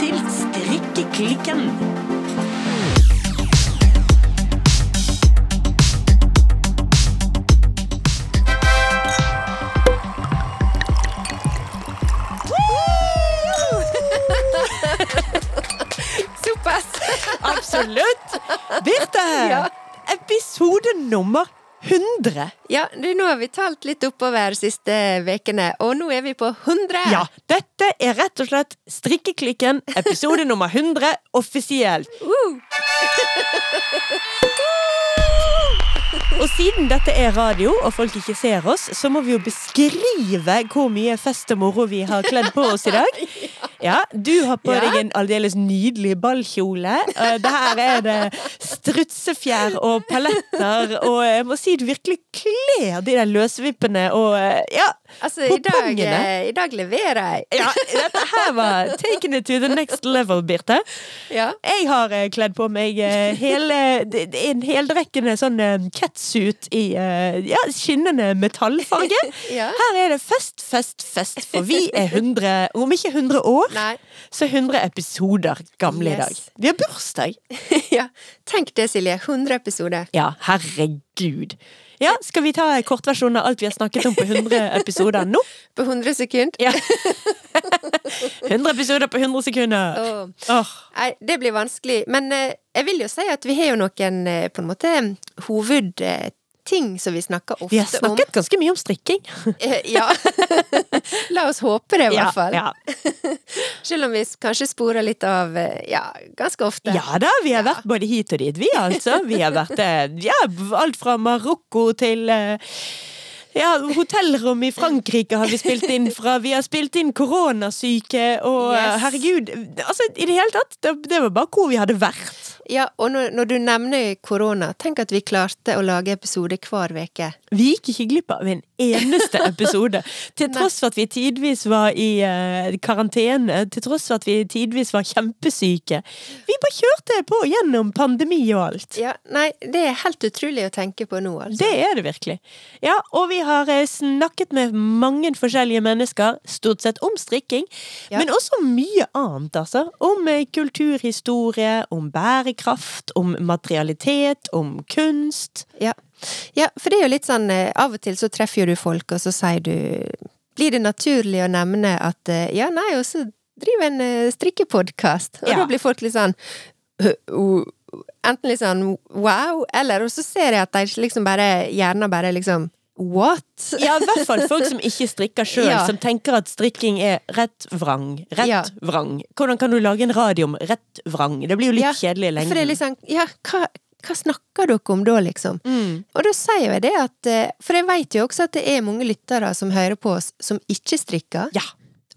til Strikkeklikken. Såpass! Absolutt! Birte! Ja. Episode nummer 100. Ja, nå har vi talt litt oppover de siste vekene, og nå er vi på 100. Ja, dette er rett og slett Strikkeklikken, episode nummer 100, offisielt. Uh, Og siden dette er radio, og folk ikke ser oss, så må vi jo beskrive hvor mye fest og moro vi har kledd på oss i dag. Ja, Du har på deg en aldeles nydelig ballkjole. Der er det strutsefjær og paletter, og jeg må si du virkelig kler de der løsvippene og eh, ja, altså, i dag, eh, i dag leverer jeg. ja, dette her var taking it to the next level, Birte. Ja. Jeg har eh, kledd på meg eh, hele, en heldrekkende sånn catsuit i ja, skinnende metallfarge. Ja. Her er det fest, fest, fest, for vi er 100, om ikke 100 år, Nei. så 100 episoder gamle i dag. Vi har bursdag. ja. Tenk det, Silje. 100 episoder. Ja, herregud. Ja, skal vi ta en kortversjon av alt vi har snakket om på 100 episoder nå? På 100 sekunder. Ja. 100 episoder på 100 sekunder. Oh. Oh. Nei, det blir vanskelig. Men eh, jeg vil jo si at vi har jo noen eh, på en måte hovedting som vi snakker ofte Vi har snakket ganske mye om strikking. Eh, ja. La oss håpe det, i hvert fall. Ja, Selv om vi kanskje sporer litt av eh, ja, ganske ofte. Ja da, vi har vært både hit og dit, vi altså. Vi har vært eh, ja, alt fra Marokko til ja, hotellrom i Frankrike har vi spilt inn fra. Vi har spilt inn koronasyke og Yes. herregud. Altså, i det hele tatt, det, det var bare hvor vi hadde vært. Ja, og når, når du nevner korona, tenk at vi klarte å lage episode hver uke. Vi gikk ikke glipp av en eneste episode. Til tross for at vi tidvis var i uh, karantene, til tross for at vi tidvis var kjempesyke. Vi bare kjørte på gjennom pandemi og alt. Ja, nei, det er helt utrolig å tenke på nå, altså. Det er det virkelig. Ja, og vi har uh, snakket med mange forskjellige mennesker, stort sett om strikking, Ja. men også mye annet, altså. Om uh, kulturhistorie, om bærekraft, om materialitet, om kunst. Ja. ja, for det er jo litt sånn eh, Av og til så treffer jo du folk, og så sier du Blir det naturlig å nevne at eh, Ja, nei, og så driver en uh, strikkepodkast, og Ja. da blir folk litt sånn «Øh, uh, Enten litt sånn wow, eller og så ser jeg at de liksom bare gjerne bare liksom What? Ja, i hvert fall folk som ikke strikker sjøl, Ja. som tenker at strikking er rett vrang. Rett Ja. vrang. Hvordan kan du lage en radio om rett vrang? Det blir jo litt Ja, kjedelig i lengden. Sånn Ja, hva, hva snakker dere om da, liksom? mm. Og da sier jeg det at eh, For jeg vet jo også at det er mange lyttere som hører på oss, som ikke strikker. Ja.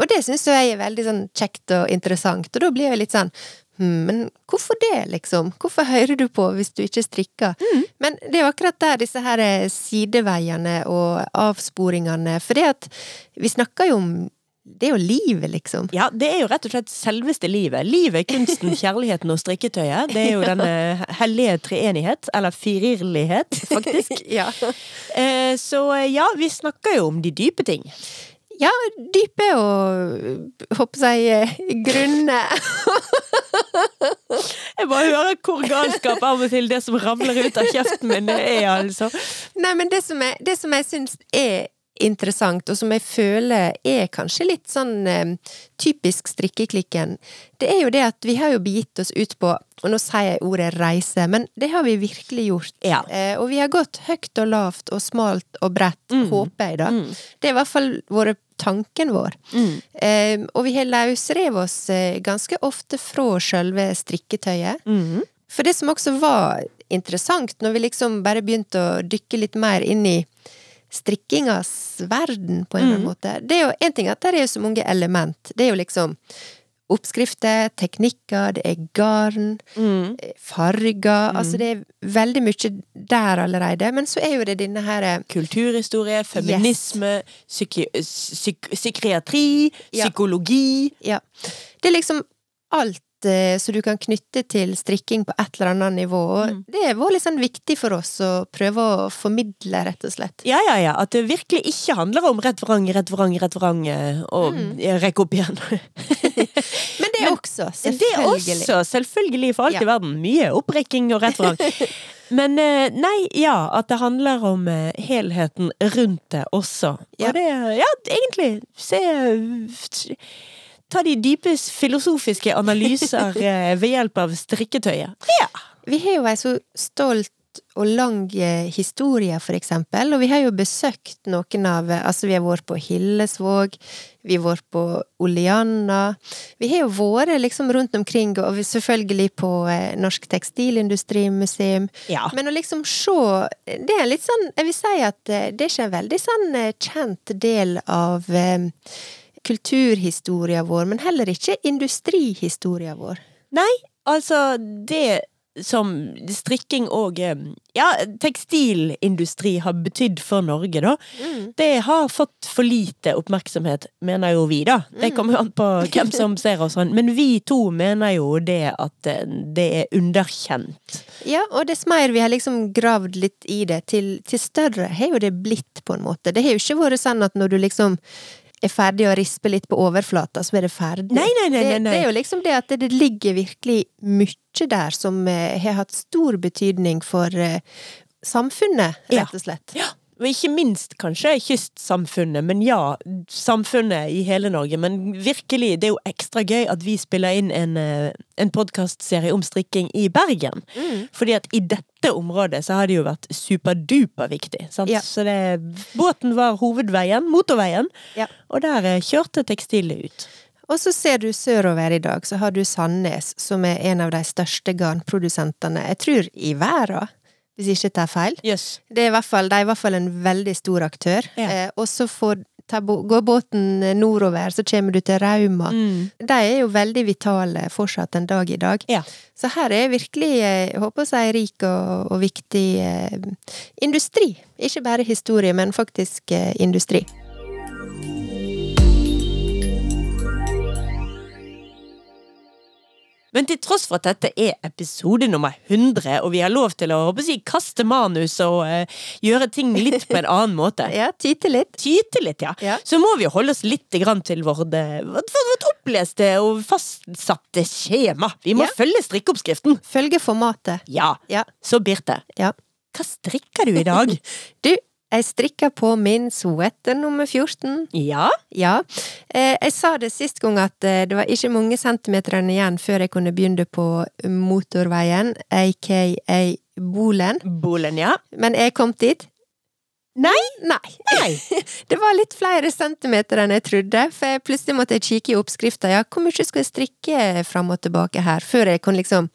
Og det syns jeg er veldig sånn kjekt og interessant, og da blir jeg litt sånn hm, men hvorfor det, liksom? Hvorfor hører du på hvis du ikke strikker? Mm. Men det er jo akkurat der disse her eh, sideveiene og avsporingene For det at vi snakker jo om Det er jo livet, liksom. Ja, det er jo rett og slett selveste livet. Livet, kunsten, kjærligheten og strikketøyet. Det er jo den eh, hellige treenighet, eller firirlighet, faktisk. ja. Eh, Så eh, ja, vi snakker jo om de dype ting. Ja, dype og håper jeg eh, grunne. Jeg bare hører hvor galskap av og til det som ramler ut av kjeften min er, altså. Nei, men det som jeg, det som jeg syns er interessant, og som jeg føler er kanskje litt sånn eh, typisk strikkeklikken, det er jo det at vi har jo begitt oss ut på, og nå sier jeg ordet reise, men det har vi virkelig gjort. Ja. Eh, og vi har gått høyt og lavt og smalt og bredt, Mm. håper jeg da. Mm. Det er i hvert fall vært tanken vår. Mm. Eh, og vi har løsrevet oss eh, ganske ofte fra sjølve strikketøyet. Mm. For det som også var interessant, når vi liksom bare begynte å dykke litt mer inn i strikkingas verden, på en eller annen måte, det er jo en ting at der er så mange element. Det er jo liksom oppskrifter, teknikker, det er garn, Mm. farger farger Altså det er veldig mye der allerede. Men så er jo det denne her eh, Kulturhistorie, feminisme, psyki psyk psykiatri, Ja. psykologi. Ja. Det er liksom alt eh, som du kan knytte til strikking på et eller annet nivå. Mm. det var litt sånn viktig for oss å prøve å formidle, rett og slett. Ja, ja, ja. At det virkelig ikke handler om rett vrang, rett vrang, rett vrang, eh, og Mm. rekke opp igjen. Men det Men- også, selvfølgelig. Det er også, selvfølgelig, for alt Ja. i verden. Mye opprikking og rett vrang. Men eh, nei, ja, at det handler om helheten rundt det også. Ja. Og det, ja, egentlig, se Ta de dype filosofiske analyser eh, ved hjelp av strikketøyet. Ja. Vi har jo ei så stolt og lang eh, historie, for eksempel, og vi har jo besøkt noen av eh, Altså, vi har vært på Hillesvåg, vi har vært på Oleanna Vi har jo vært liksom rundt omkring, og selvfølgelig på Norsk Tekstilindustrimuseum. ja. Men å liksom se Det er litt sånn Jeg vil si at det er ikke en veldig sånn kjent del av kulturhistoria vår, men heller ikke industrihistoria vår. Nei, altså det som strikking og eh, ja, tekstilindustri har betydd for Norge, da. Det har fått for lite oppmerksomhet, mener jo vi, da. Det kommer jo an på hvem som ser oss sånn. Men vi to mener jo det at eh, det er underkjent. Ja, og dess mer vi har liksom gravd litt i det, til, til større har jo det blitt, på en måte. Det har jo ikke vært sånn at når du liksom er ferdig å rispe litt på overflata, så er det ferdig. Nei, nei, nei, Det, det er jo liksom det at det ligger virkelig mye der som eh, har hatt stor betydning for eh, samfunnet, rett og slett. Ja, og ikke minst kanskje kystsamfunnet, men ja, samfunnet i hele Norge. Men virkelig, det er jo ekstra gøy at vi spiller inn en, eh, en podkastserie om strikking i Bergen. Mm. Fordi at i dette området så har det jo vært superduper viktig. Sant? Ja. Så det, båten var hovedveien, motorveien, Ja. og der eh, kjørte tekstilet ut. Og så ser du sørover i dag, så har du Sandnes, som er en av de største garnprodusentene, jeg tror, i verden, hvis ikke jeg tar feil. Yes. Det er fall, de er i hvert fall en veldig stor aktør. Ja. Eh, og så får, går båten nordover, så kommer du til Rauma. Mm. De er jo veldig vitale fortsatt en dag i dag. Ja. Så her er virkelig, eh, jeg håper si, rik og, og viktig eh, industri. Ikke bare historie, men faktisk eh, industri. Men til tross for at dette er episode nummer 100, og vi har lov til å jeg, kaste manus og uh, gjøre ting litt på en annen måte Ja, tyte litt. Tyte litt, ja. Ja. Så må vi holde oss litt til vårt, eh, vårt, vårt oppleste og fastsatte skjema. Vi må Ja. følge strikkeoppskriften. Følge formatet. Ja. Ja. Så Birte, Ja. hva strikker du i dag? Du, jeg strikka på min sweater nummer 14. ja? Ja. Eh, jeg sa det sist gang at eh, det var ikke mange centimeterne igjen før jeg kunne begynne på motorveien, aka Bolen. Bolen, ja. Men jeg kom dit. Nei? Nei. Nei. Det var litt flere centimeter enn jeg trodde, for jeg plutselig måtte jeg kikke i oppskrifta. Ja, hvor mye skal jeg strikke fram og tilbake her, før jeg kunne liksom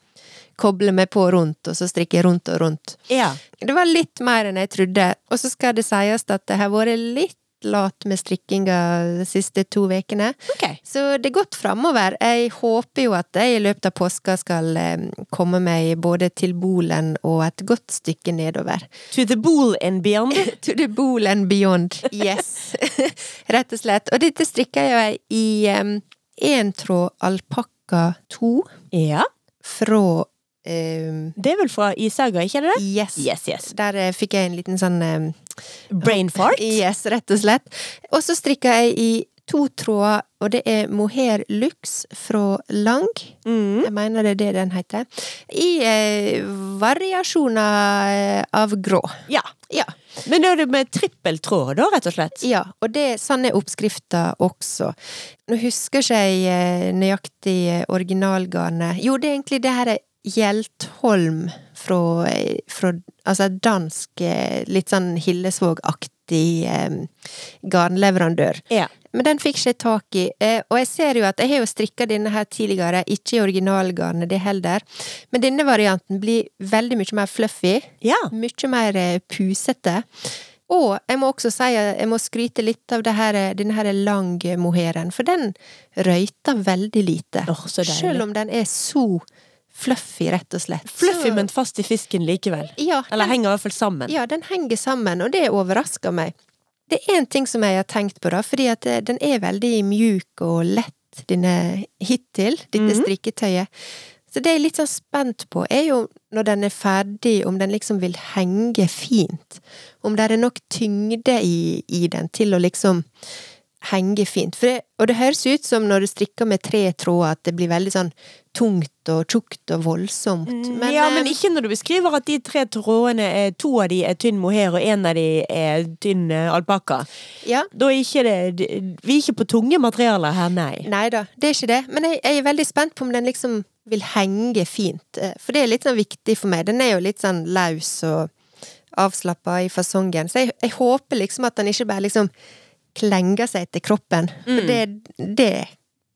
koble meg på rundt, og så strikke rundt og rundt. Ja. Det var litt mer enn jeg trodde, og så skal det sies at det har vært litt lat med strikkinga de siste to ukene. Okay. Så det er godt framover. Jeg håper jo at jeg i løpet av påska skal eh, komme meg både til Bolen og et godt stykke nedover. To the bool and beyond. To the bool and beyond. Yes. Rett og slett. Og dette strikker jeg i én tråd alpakka to Ja. fra um, Det er vel fra Isaga, ikke det? Yes. Yes, yes. Der uh, fikk jeg en liten sånn um, Brain fart. Yes, rett og slett. Og så strikka jeg i to tråder, og det er mohair Lux fra Lang. Mm. Jeg mener det er det den heter. I eh, variasjoner eh, av grå. Ja. Ja. Men da er det med trippeltråd, da, rett og slett? ja. Og det, sånn er oppskrifta også. Nå husker ikke jeg eh, nøyaktig originalgarnet. Jo, det er egentlig det her er Hjeltholm fra, eh, fra Altså dansk, eh, litt sånn Hillesvåg-aktig eh, garnleverandør. Ja. Men den fikk ikke tak i. Eh, og jeg ser jo at jeg har jo strikka denne her tidligere, ikke i originalgarnet det heller. Men denne varianten blir veldig mye mer fluffy. Ja. Mye mer eh, pusete. Og jeg må også si at jeg må skryte litt av det her, eh, denne her lang moheren, for den røyter veldig lite. Oh, så. Selv om den er så fluffy, rett og slett. Fluffy, Så- men fast i fisken likevel. ja, Eller henger i hvert fall sammen. ja, den henger sammen, og det overrasker meg. Det er én ting som jeg har tenkt på, da, fordi at eh, den er veldig mjuk og lett, denne hittil, dette Mhm. strikketøyet. Så det jeg er litt sånn spent på, er jo når den er ferdig, om den liksom vil henge fint. Om det er nok tyngde i, i den til å liksom henge fint. Det, og det høres ut som når du strikker med tre tråder, at det blir veldig sånn tungt og tjukt og voldsomt. Men, ja, men eh, ikke når du beskriver at de tre trådene er To av de er tynn mohair, og en av de er tynn eh, alpakka. ja, Da er ikke det Vi er ikke på tunge materialer her, nei. Nei da, det er ikke det. Men jeg, jeg er veldig spent på om den liksom vil henge fint. Eh, For det er litt sånn viktig for meg. Den er jo litt sånn løs og avslappa i fasongen. Så jeg, jeg håper liksom at den ikke bare liksom klenger seg til kroppen. For det, det,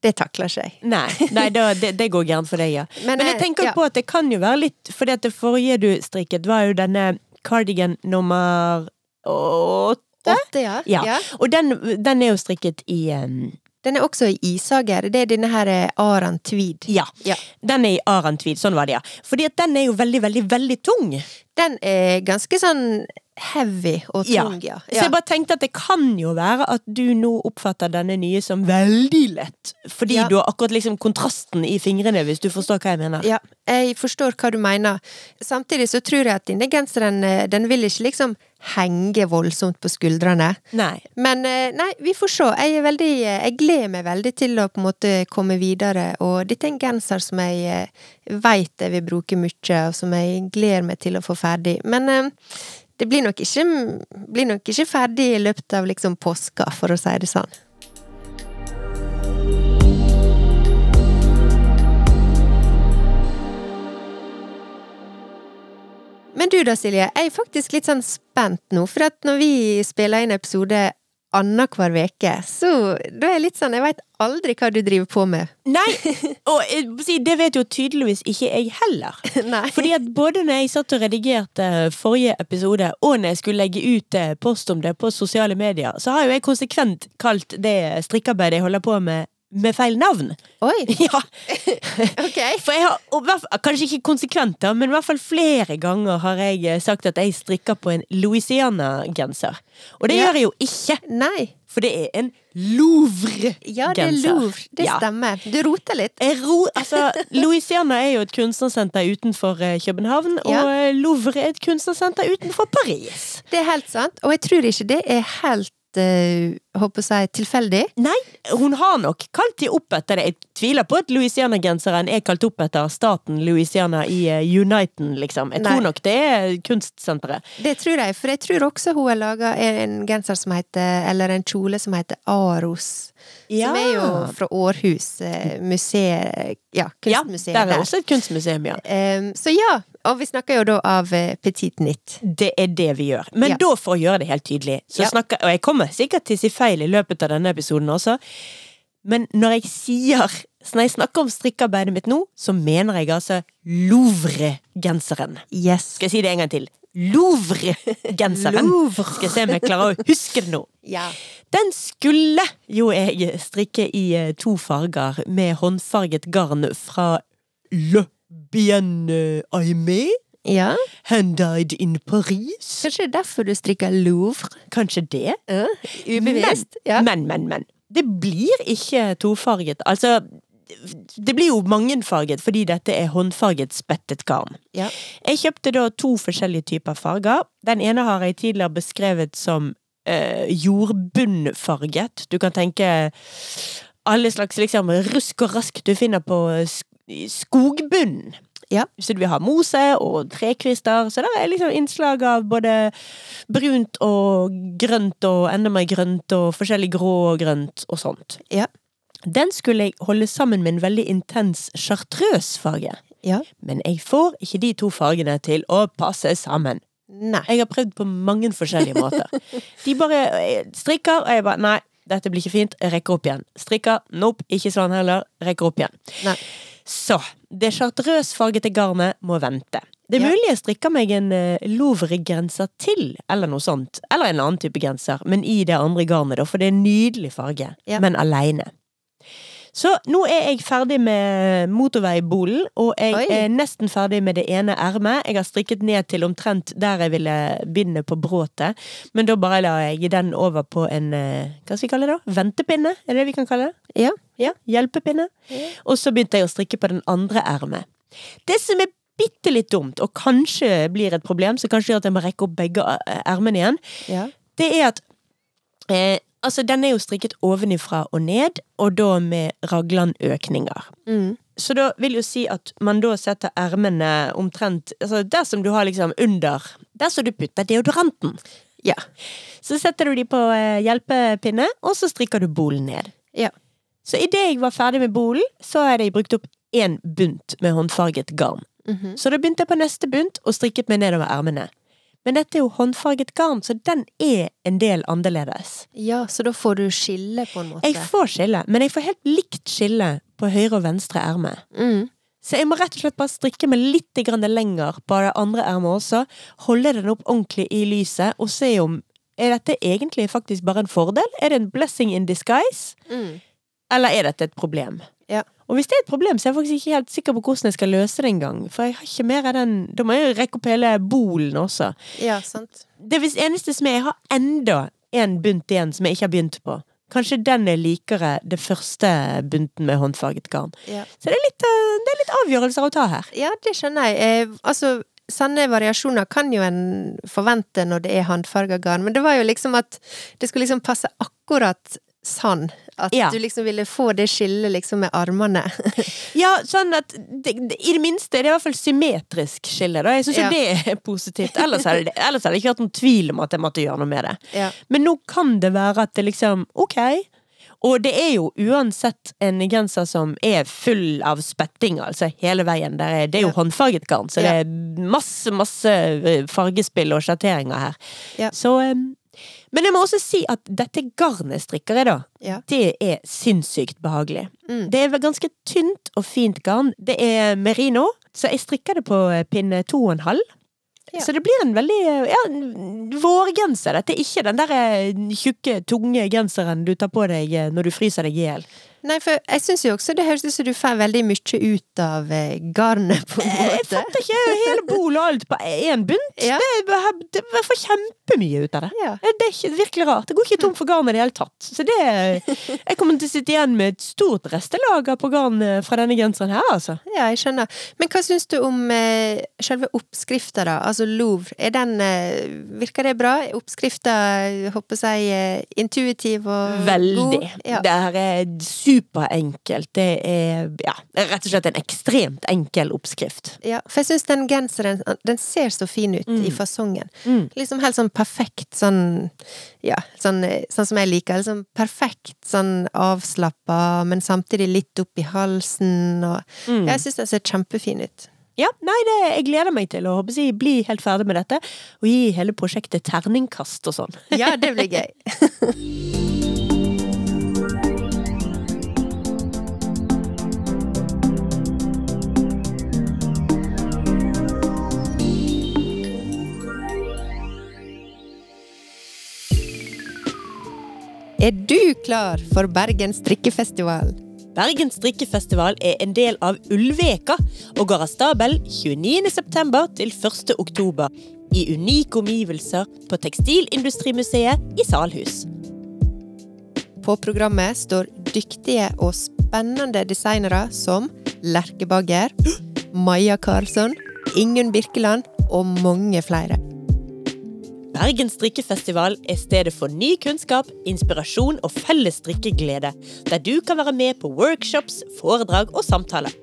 det takler ikke jeg. Nei, nei da, det, det går gærent for deg, ja. Men, Men jeg eh, tenker ja. på at det kan jo være litt Fordi at det forrige du strikket, var jo denne cardigan nummer åtte. Åtte, ja. Ja. Og den, den er jo strikket i um Den er også i isager. Det er denne her eh, Aran Tweed. Ja. Ja. Den er i aran tweed. Sånn var det, ja. Fordi at den er jo veldig, veldig, veldig tung. Den er ganske sånn heavy og tung, ja. Så jeg bare tenkte at det kan jo være at du nå oppfatter denne nye som veldig lett. Fordi Ja. du har akkurat liksom kontrasten i fingrene, hvis du forstår hva jeg mener. Ja, jeg forstår hva du mener. Samtidig så tror jeg at denne genseren, eh, den vil ikke liksom henge voldsomt på skuldrene. Nei. Men eh, nei, vi får se. Jeg, veldig, eh, jeg gleder meg veldig til å på en måte komme videre, og dette er en genser som jeg veit jeg vil bruke mye, og som jeg gleder meg til å få ferdig. Men det blir nok ikke, blir nok ikke ferdig i løpet av liksom påska, for å si det sånn. Men du da, Silje, jeg er faktisk litt sånn spent nå, for at når vi spiller inn episode annenhver uke, så da er jeg litt sånn Jeg veit aldri hva du driver på med. Nei, og det vet jo tydeligvis ikke jeg heller. Nei. Fordi at både når jeg satt og redigerte forrige episode, og når jeg skulle legge ut eh, post om det på sosiale medier, så har jo jeg konsekvent kalt det strikkearbeidet jeg holder på med, med feil navn. Oi, Ja, ok. for jeg har, og kanskje ikke konsekvent men i hvert fall flere ganger har jeg eh, sagt at jeg strikker på en Louisiana-genser. Og det Ja. gjør jeg jo ikke, Nei. for det er en Louvre-genser. Ja, det er Louvre. Det Ja. stemmer. Du roter litt. Ro, altså, Louisiana er jo et kunstnersenter utenfor eh, København, Ja. og eh, Louvre er et kunstnersenter utenfor Paris. Det er helt sant. Og jeg tror ikke det er helt håper jeg, si tilfeldig. Nei, hun har nok kalt de opp etter det. Jeg tviler på at Louisiana-genseren er kalt opp etter staten Louisiana i uh, Uniten, liksom. Jeg Nei. tror nok det er kunstsenteret. Det tror jeg, for jeg tror også hun har laga en genser som heter Eller en kjole som heter Aros. Som er jo fra Århus, eh, museet Ja, Ja, kunstmuseet der er også et kunstmuseum, ja. Um, så ja, og vi snakker jo da av eh, Petit Nytt. Det er det vi gjør. Men Ja. da, for å gjøre det helt tydelig, så Ja. snakker Og jeg kommer sikkert til å si feil i løpet av denne episoden også, men når jeg sier Når jeg snakker om strikkearbeidet mitt nå, så mener jeg altså Louvre-genseren. Yes. Skal jeg si det en gang til? Louvre-genseren. Louvre. Skal jeg se om jeg klarer å huske det nå. Ja. Den skulle jo jeg strikke i eh, to farger med håndfarget garn fra Le Bien Aimé. ja. Han died in Paris. Kanskje det er derfor du strikker Louvre? Kanskje det? Ja, ubevisst. Ja. Men, men, men. Det blir ikke tofarget. Altså, det blir jo mangefarget fordi dette er håndfarget spettet garn. Ja. Jeg kjøpte da to forskjellige typer farger. Den ene har jeg tidligere beskrevet som eh, jordbunnfarget. Du kan tenke alle slags liksom rusk og rask du finner på skogbunnen. Ja. Så vi har mose og trekvister, så der er liksom innslag av både brunt og grønt og enda mer grønt og forskjellig grå og grønt og sånt. Ja. Den skulle jeg holde sammen med en veldig intens chartreuse-farge. Ja. Men jeg får ikke de to fargene til å passe sammen. Nei. Jeg har prøvd på mange forskjellige måter. De bare eh, strikker, og jeg bare nei, dette blir ikke fint, jeg rekker opp igjen. Strikker, nope, ikke sånn heller, rekker opp igjen. Nei. Så, det chartreusfargete garnet må vente. Det er mulig jeg strikker meg en uh, Louvre-genser til, eller noe sånt. Eller en annen type genser, men i det andre garnet, da, for det er en nydelig farge. Ja. Men aleine. Så nå er jeg ferdig med motorveibolen, og jeg Oi. er nesten ferdig med det ene ermet. Jeg har strikket ned til omtrent der jeg ville binde på bråtet, men da bare la jeg den over på en eh, Hva skal vi kalle det da? Ventepinne? Er det det vi kan kalle det? Ja. Ja, hjelpepinne. Og så begynte jeg å strikke på den andre ermet. Det som er bitte litt dumt, og kanskje blir et problem, så kanskje gjør at jeg må rekke opp begge eh, ermene igjen, Ja. det er at eh, Altså, den er jo strikket ovenifra og ned, og da med raglanøkninger. Mm. Så da vil jo si at man da setter ermene omtrent altså Der som du har liksom under Der som du putter deodoranten. Ja. Så setter du de på eh, hjelpepinne, og så strikker du bolen ned. Ja. Så idet jeg var ferdig med bolen, så hadde jeg brukt opp én bunt med håndfarget garn. Mhm. Så da begynte jeg på neste bunt og strikket meg nedover ermene. Men dette er jo håndfarget garn, så den er en del annerledes. ja, så da får du skille, på en måte. Jeg får skille, men jeg får helt likt skille på høyre og venstre erme. Mm. Så jeg må rett og slett bare strikke meg litt lenger på det andre ermet også. Holde den opp ordentlig i lyset, og se om Er dette egentlig faktisk bare en fordel? Er det en blessing in disguise? Mm. Eller er dette et problem? Ja. Og hvis det er et problem, så er jeg faktisk ikke helt sikker på hvordan jeg skal løse det engang. For jeg har ikke mer av den Da må jeg jo rekke opp hele bolen også. ja, sant. Det hvis eneste som er Jeg har enda en bunt igjen som jeg ikke har begynt på. Kanskje den er likere det første bunten med håndfarget garn. Ja. Så det er litt, eh, det er litt avgjørelser å ta her. Ja, det skjønner jeg. Eh, altså, sanne variasjoner kan jo en forvente når det er håndfarga garn, men det var jo liksom at det skulle liksom passe akkurat sånn. At Ja. du liksom ville få det skillet liksom med armene. Ja, sånn at det, det, I det minste er det i hvert fall symmetrisk skille. Da. Jeg syns Ja. det er positivt. Ellers hadde, det, ellers hadde det ikke vært noen tvil om at jeg måtte gjøre noe med det. ja. Men nå kan det være at det liksom Ok. Og det er jo uansett en genser som er full av spetting, altså hele veien. Er, det er jo Ja. håndfarget garn, så det er masse, masse eh, fargespill og sjatteringer her. Så eh, Men jeg må også si at dette garnet strikker jeg, da. Ja. Det er sinnssykt behagelig. Mm. Det er ganske tynt og fint garn. Det er merino, så jeg strikker det på eh, pinne to og en halv. Ja. Så det blir en veldig ja, en vårgenser. Dette er ikke den der eh, tjukke, tunge genseren du tar på deg eh, når du fryser deg i hjel. Nei, for jeg syns jo også det høres ut som du får veldig mye ut av garnet, på en måte. Jeg fatter ikke hele bolet og alt på én bunt. Ja. Det, det, det, Jeg får kjempemye ut av det. Ja. Det er ikke, virkelig rart. Det går ikke tom for garn i det hele tatt. Så det Jeg kommer til å sitte igjen med et stort restelager på garn eh, fra denne genseren her, altså. Ja, jeg skjønner. Men hva syns du om eh, selve oppskrifta, da? Altså Louvre. Er den eh, Virker det bra? Oppskrifta, håper jeg, er intuitiv og Veldig. god? Ja. Det her er superenkelt. Det er ja, rett og slett en ekstremt enkel oppskrift. Ja, for jeg syns den genseren Den ser så fin ut i fasongen. Mm. Liksom helt sånn perfekt sånn Ja, sånn, sånn som jeg liker. Liksom perfekt sånn avslappa, men samtidig litt opp i halsen og Mm. Jeg syns den ser kjempefin ut. Ja, nei, det, jeg gleder meg til å jeg, bli helt ferdig med dette, og gi hele prosjektet terningkast og sånn. Ja, det blir gøy. Er du klar for Bergen strikkefestival? Bergen strikkefestival er en del av Ulveka og går av stabel 29. september til 1. oktober i unike omgivelser på Tekstilindustrimuseet i Salhus. På programmet står dyktige og spennende designere som Lerke Bagger, Maja Karlsson, Ingunn Birkeland og mange flere. Bergen strikkefestival er stedet for ny kunnskap, inspirasjon og felles strikkeglede, der du kan være med på workshops, foredrag og samtaler.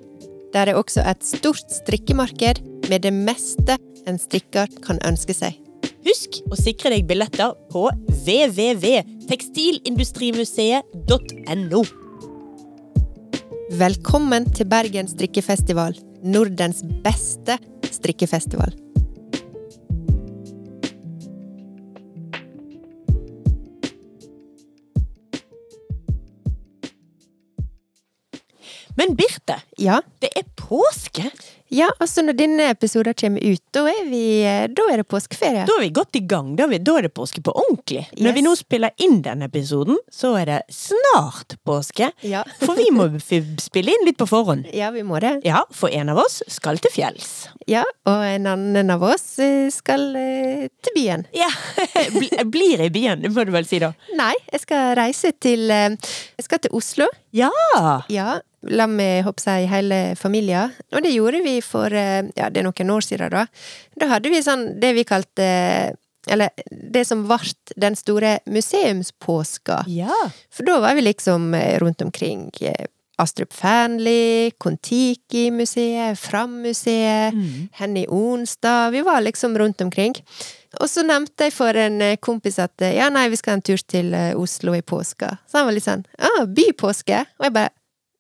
Der er også et stort strikkemarked med det meste en strikker kan ønske seg. Husk å sikre deg billetter på www.tekstilindustrimuseet.no. Velkommen til Bergen strikkefestival, Nordens beste strikkefestival. Men Birte, Ja, det er påske! ja altså når denne episoden kommer ut, da er, vi, da er det påskeferie. Da er vi godt i gang. Da er, vi, da er det påske på ordentlig. Når Yes. vi nå spiller inn denne episoden, så er det snart påske. Ja. For vi må spille inn litt på forhånd. Ja, vi må det. Ja, for en av oss skal til fjells. Ja, og en annen av oss eh, skal eh, til byen. Ja, Bli- Blir i byen, må du vel si da. Nei, jeg skal reise til eh, Jeg skal til Oslo. Ja! Ja, la meg håper jeg hele familien. Og det gjorde vi for eh, ja, det er noen år siden, da. Da hadde vi sånn det vi kalte Eller det som ble den store museumspåska. Ja. For da var vi liksom eh, rundt omkring. eh, Astrup Fearnley, Kon-Tiki-museet, Fram-museet, Mm. Henny Onstad. Vi var liksom rundt omkring. Og så nevnte jeg for en eh, kompis at eh, ja, nei, vi skal en tur til eh, Oslo i påska. Så han var litt sånn ah, bypåske? Og jeg bare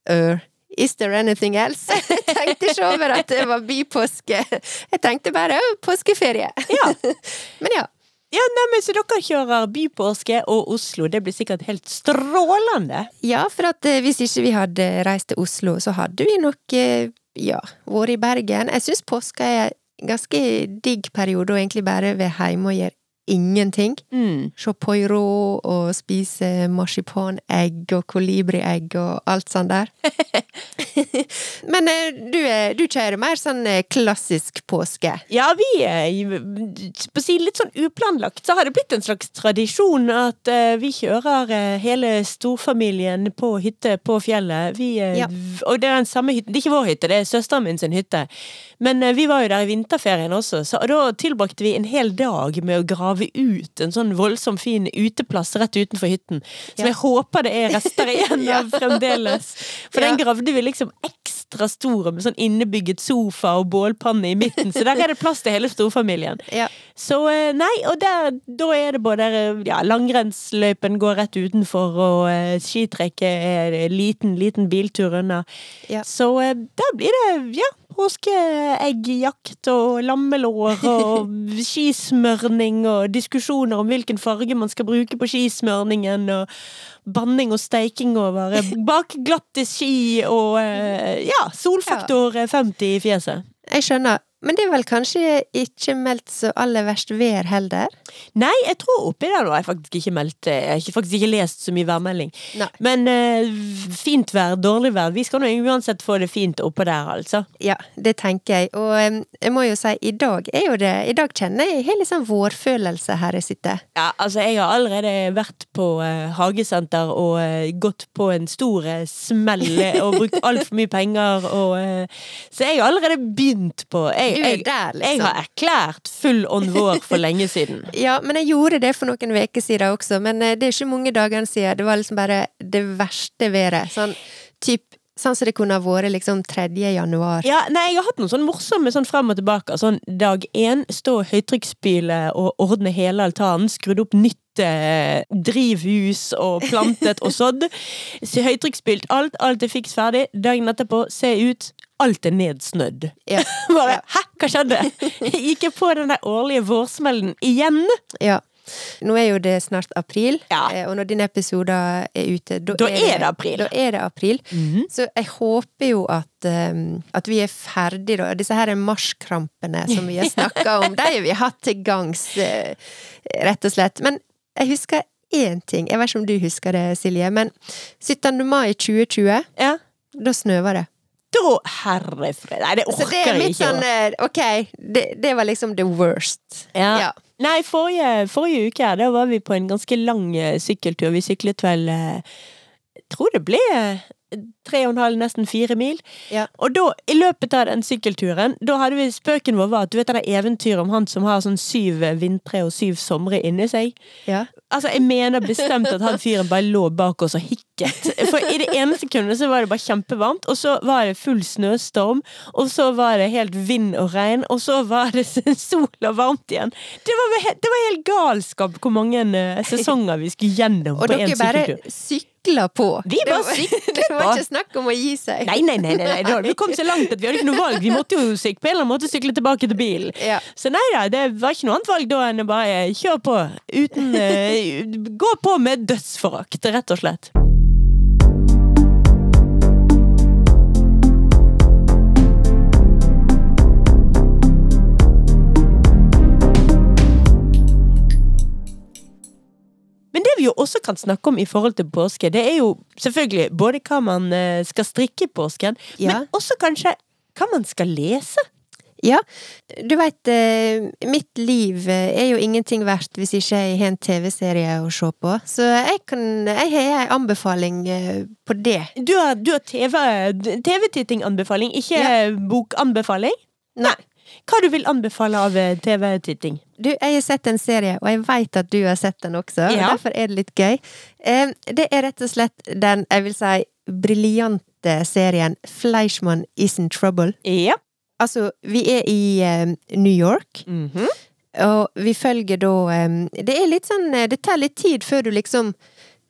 øh, Is there anything else? Jeg tenkte ikke over at det var bypåske. Jeg tenkte bare «Å, påskeferie. Ja. Men ja. Ja, nei, men Så dere kjører bypåske og Oslo. Det blir sikkert helt strålende. Ja, for at eh, hvis ikke vi hadde reist til Oslo, så hadde vi nok, eh, ja, vært i Bergen. Jeg syns påska er en ganske digg periode, og egentlig bare være hjemme og gjøre ingenting. Mm. Se Poirot og spise marsipanegg og kolibriegg og alt sånt der. Men eh, du, er- du kjører mer sånn eh, klassisk påske. Ja, vi på å si litt sånn uplanlagt, så har det blitt en slags tradisjon at eh, vi kjører eh, hele storfamilien på hytte på fjellet. Vi, eh, Ja. Og det er den samme hytten. Det er ikke vår hytte, det er søsteren min sin hytte. Men eh, vi var jo der i vinterferien også, så da tilbrakte vi en hel dag med å grave ut en sånn voldsom fin uteplass rett utenfor hytten. Som Ja. jeg håper det er rester igjen av fremdeles. For den gravde vi liksom ekstra stor med sånn innebygget sofa og bålpanne i midten, så der er det plass til hele storfamilien. Ja. Så eh, nei, og der, da er det både eh, ja, langrennsløypen går rett utenfor, og eh, skitrekket er liten, liten biltur unna. Ja. Så da blir det ja, påskeeggjakt og lammelår og skismørning og diskusjoner om hvilken farge man skal bruke på skismørningen, og banning og steiking over eh, bakglatte ski og eh, ja, solfaktor eh, 50 i fjeset. Jeg skjønner. Men det er vel kanskje ikke meldt så aller verst vær heller? Nei, jeg tror oppi der nå har jeg faktisk ikke meldt eh, Jeg har faktisk ikke lest så mye værmelding. Nei. Men eh, fint vær, dårlig vær. Vi skal nå uansett få det fint oppå der, altså. Ja, det tenker jeg. Og um, jeg må jo si, i dag er jo det I dag kjenner jeg helt liksom vårfølelse her jeg sitter. Ja, altså jeg har allerede vært på uh, hagesenter og uh, gått på en stor uh, smell og brukt altfor mye penger og Så jeg har allerede begynt på Jeg, Du er jeg, der, liksom. jeg har erklært full on vår for lenge siden. Ja, men jeg gjorde det for noen uker siden også, men eh, det er ikke mange dagene siden. Det var liksom bare det verste været. Sånn typ Sånn som det kunne ha vært liksom 3. januar. Ja, nei, jeg har hatt noen sånn morsomme sånn frem og tilbake. Sånn dag én, stå høytrykksspyle og ordne hele altanen. Skrudd opp nytt eh, drivhus og plantet og sådd. Så Høytrykksspylt alt, alt er fiks ferdig. Dagen etterpå, se ut. Alt er nedsnødd. Ja. Bare Ja. hæ, hva skjedde? Gikk jeg på den der årlige vårsmellen igjen? ja. Nå er jo det snart april, Ja. eh, og når dine episoder er ute, da, Da er det april. Da er det april. Mhm. Så jeg håper jo at, um, at vi er ferdig da. Disse her marskrampene som vi har snakka om, de har vi hatt til gangs, uh, rett og slett. Men jeg husker én ting. Jeg vet ikke om du husker det, Silje, men 17. mai 2020, Ja. da snøva det. Da, herre fred. Nei, det Så det er litt sånn eh, Ok, det, det var liksom the worst. Ja. Ja. Nei, forrige, forrige uke da var vi på en ganske lang eh, sykkeltur. Vi syklet vel eh, Jeg tror det ble eh, tre og en halv, nesten fire mil. Ja. Og da, i løpet av den sykkelturen, da hadde vi spøken vår var at du vet det eventyret om han som har sånn syv eh, vintre og syv somre inni seg. Ja. Altså, jeg mener bestemt at han fyren bare lå bak oss og hikket. For i det ene sekundet så var det bare kjempevarmt, og så var det full snøstorm, og så var det helt vind og regn, og så var det sol og varmt igjen. Det var, det var helt galskap hvor mange eh, sesonger vi skulle gjennom Og på én dere bare sykkeltur. Sykla på. Vi bare sykla på! Det var ikke snakk om å gi seg. Nei, nei, nei, nei, nei. Vi kom så langt at vi hadde ikke noe valg. Vi måtte jo sykle, på en eller annen måte sykle tilbake til bilen. Ja. Så nei da, det var ikke noe annet valg da enn å bare kjøre på. Uten eh, Gå på med dødsforakt, rett og slett. Men det vi jo også kan snakke om i forhold til påske, det er jo selvfølgelig både hva man eh, skal strikke i påsken, Ja. men også kanskje hva man skal lese. Ja, du veit, eh, mitt liv eh, er jo ingenting verdt hvis ikke jeg har en TV-serie å se på. Så jeg kan Jeg har en anbefaling på det. Du har, har TV, TV-titting-anbefaling, ikke Ja. bokanbefaling? Nei. Hva du vil anbefale av eh, TV-titting? Du, jeg har sett en serie, og jeg veit at du har sett den også. og Ja. Derfor er det litt gøy. Eh, det er rett og slett den, jeg vil si, briljante serien Fleischmann is in trouble. Ja. Altså, vi er i eh, New York, Mhm. og vi følger da Det er litt sånn Det tar litt tid før du liksom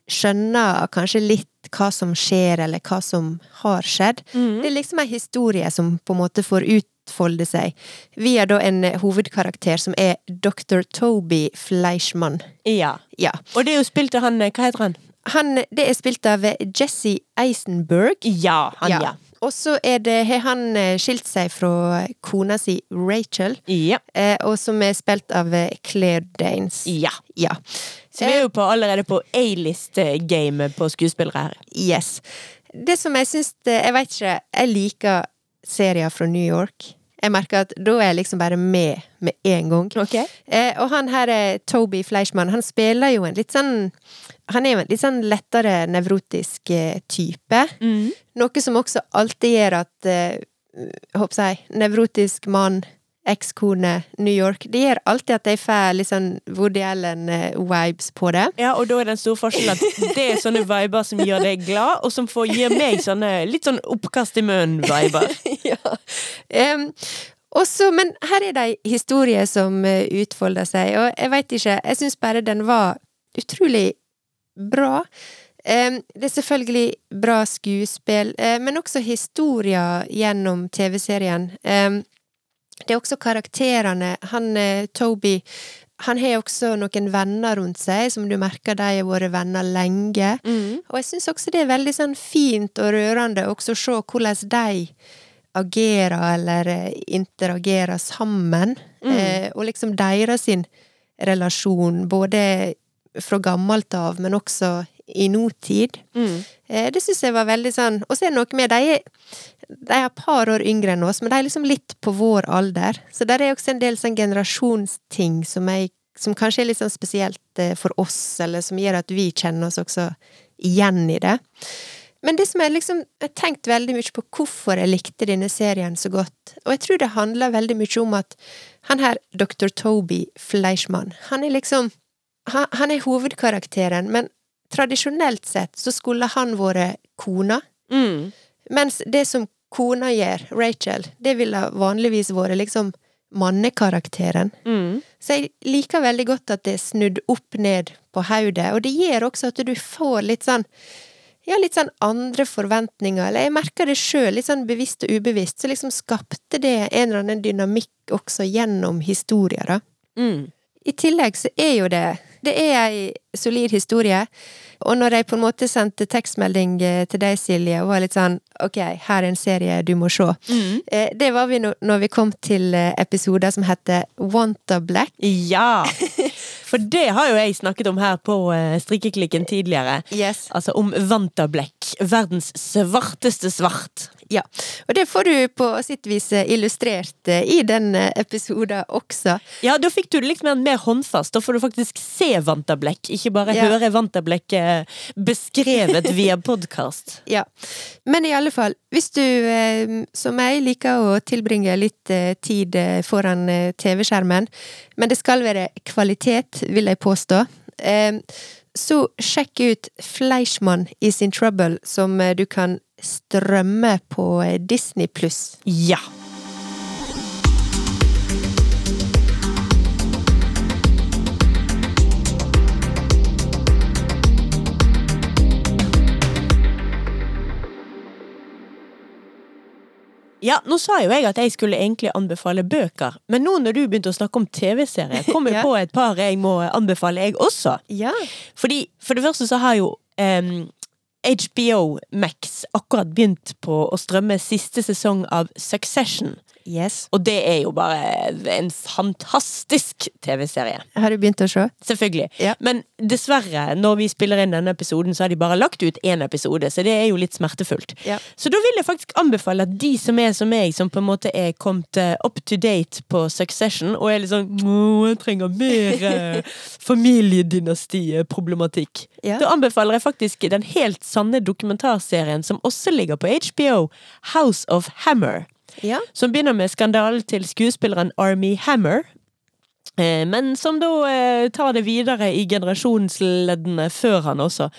skjønner kanskje litt hva som skjer, eller hva som har skjedd. Mhm. Det er liksom en historie som på en måte får utfolde seg via da en eh, hovedkarakter som er Dr. Toby Fleischmann. ja. Ja. Og det er jo spilt av han eh, Hva heter han? Han, det er spilt av eh, Jesse Eisenberg. Ja, han, ja. Og så det, har han skilt seg fra kona si Rachel, Ja. og som er spilt av Claire Danes. ja. Ja. Så vi er jo på, allerede på A-list-gamet på skuespillere her. Yes. Det som jeg syns Jeg veit ikke, jeg liker serier fra New York. Jeg merker at da er jeg liksom bare med med en gang. Okay. Eh, og han her er Toby Fleischmann. Han spiller jo en litt sånn Han er jo en litt sånn lettere nevrotisk eh, type. Mm. Noe som også alltid gjør at eh, Håper jeg nevrotisk mann, ekskone, New York Det gjør alltid at jeg får litt sånn Woody Allen-vibes på det. Ja, og da er den store forskjellen at det er sånne viber som gjør deg glad, og som får, gi meg sånne litt sånn oppkast i munnen-viber. ja. Um, også, men her er det ei historie som eh, utfolder seg, og jeg veit ikke, jeg syns bare den var utrolig bra. Det er selvfølgelig bra skuespill, eh, men også historier gjennom TV-serien. Det er også karakterene. Han eh, Toby han har også noen venner rundt seg, som du merker de har vært venner lenge. Mm. Og jeg syns også det er veldig sånn fint og rørende også å se hvordan de agerer eller eh, interagerer sammen. Eh, og liksom deres sin relasjon, både fra gammelt av, men også i nåtid. Mm. Eh, det syns jeg var veldig sånn Og så er det noe med De de er et par år yngre enn oss, men de er liksom litt på vår alder. Så der er også en del sånn generasjonsting som, er, som kanskje er litt sånn spesielt eh, for oss, eller som gjør at vi kjenner oss også igjen i det. Men det som jeg liksom Jeg har tenkt veldig mye på hvorfor jeg likte denne serien så godt, og jeg tror det handler veldig mye om at han her, Dr. Toby Fleischmann, han er liksom Han, han er hovedkarakteren, men tradisjonelt sett så skulle han vært kona, Mm. mens det som kona gjør, Rachel, det ville vanligvis vært liksom mannekarakteren. Mm. Så jeg liker veldig godt at det er snudd opp ned på hodet, og det gjør også at du får litt sånn ja, litt sånn andre forventninger, eller jeg merker det sjøl, litt sånn bevisst og ubevisst, så liksom skapte det en eller annen dynamikk også gjennom historier, da. Mm. I tillegg så er jo det Det er ei solid historie. Og når jeg på en måte sendte tekstmelding eh, til deg, Silje, og var litt sånn Ok, her er en serie du må se. Mm. Eh, Det var vi når vi kom til eh, episoder som heter Wanta Black. Ja! For det har jo jeg snakket om her på Strikkeklikken tidligere. Yes. Altså om Vantablack. Verdens svarteste svart. Ja. Og det får du på sitt vis eh, illustrert eh, i den eh, episoden også. Ja, da fikk du det litt mer, håndfast. Da får du faktisk se Vantablekk, ikke bare Ja. høre Vantablack eh, beskrevet via podkast. Ja. Men i alle fall, hvis du som meg liker å tilbringe litt tid foran TV-skjermen, men det skal være kvalitet, vil jeg påstå, så sjekk ut Fleischmann is in trouble, som du kan strømme på eh, Disney pluss. Ja. Ja, nå sa jo jeg at jeg skulle egentlig anbefale bøker, men nå når du begynte å snakke om TV-serier, kom jeg Ja. på et par jeg må anbefale, jeg også. Ja. Fordi, for det første så har jo em, HBO Max akkurat begynt på å strømme siste sesong av Succession. Yes. Og det er jo bare en fantastisk TV-serie. Har du begynt å se? Selvfølgelig. Ja. Men dessverre, når vi spiller inn denne episoden, så har de bare lagt ut én episode, så det er jo litt smertefullt. Ja. Så da vil jeg faktisk anbefale at de som er som meg, som på en måte er kommet eh, up to date på Succession, og er litt sånn jeg trenger mer eh, familiedynastiproblematikk. Ja. Da anbefaler jeg faktisk den helt sanne dokumentarserien som også ligger på HBO, House of Hammer. Ja. Som begynner med skandalen til skuespilleren Army Hammer. Eh, Men som da eh, tar det videre i generasjonsleddene før han også.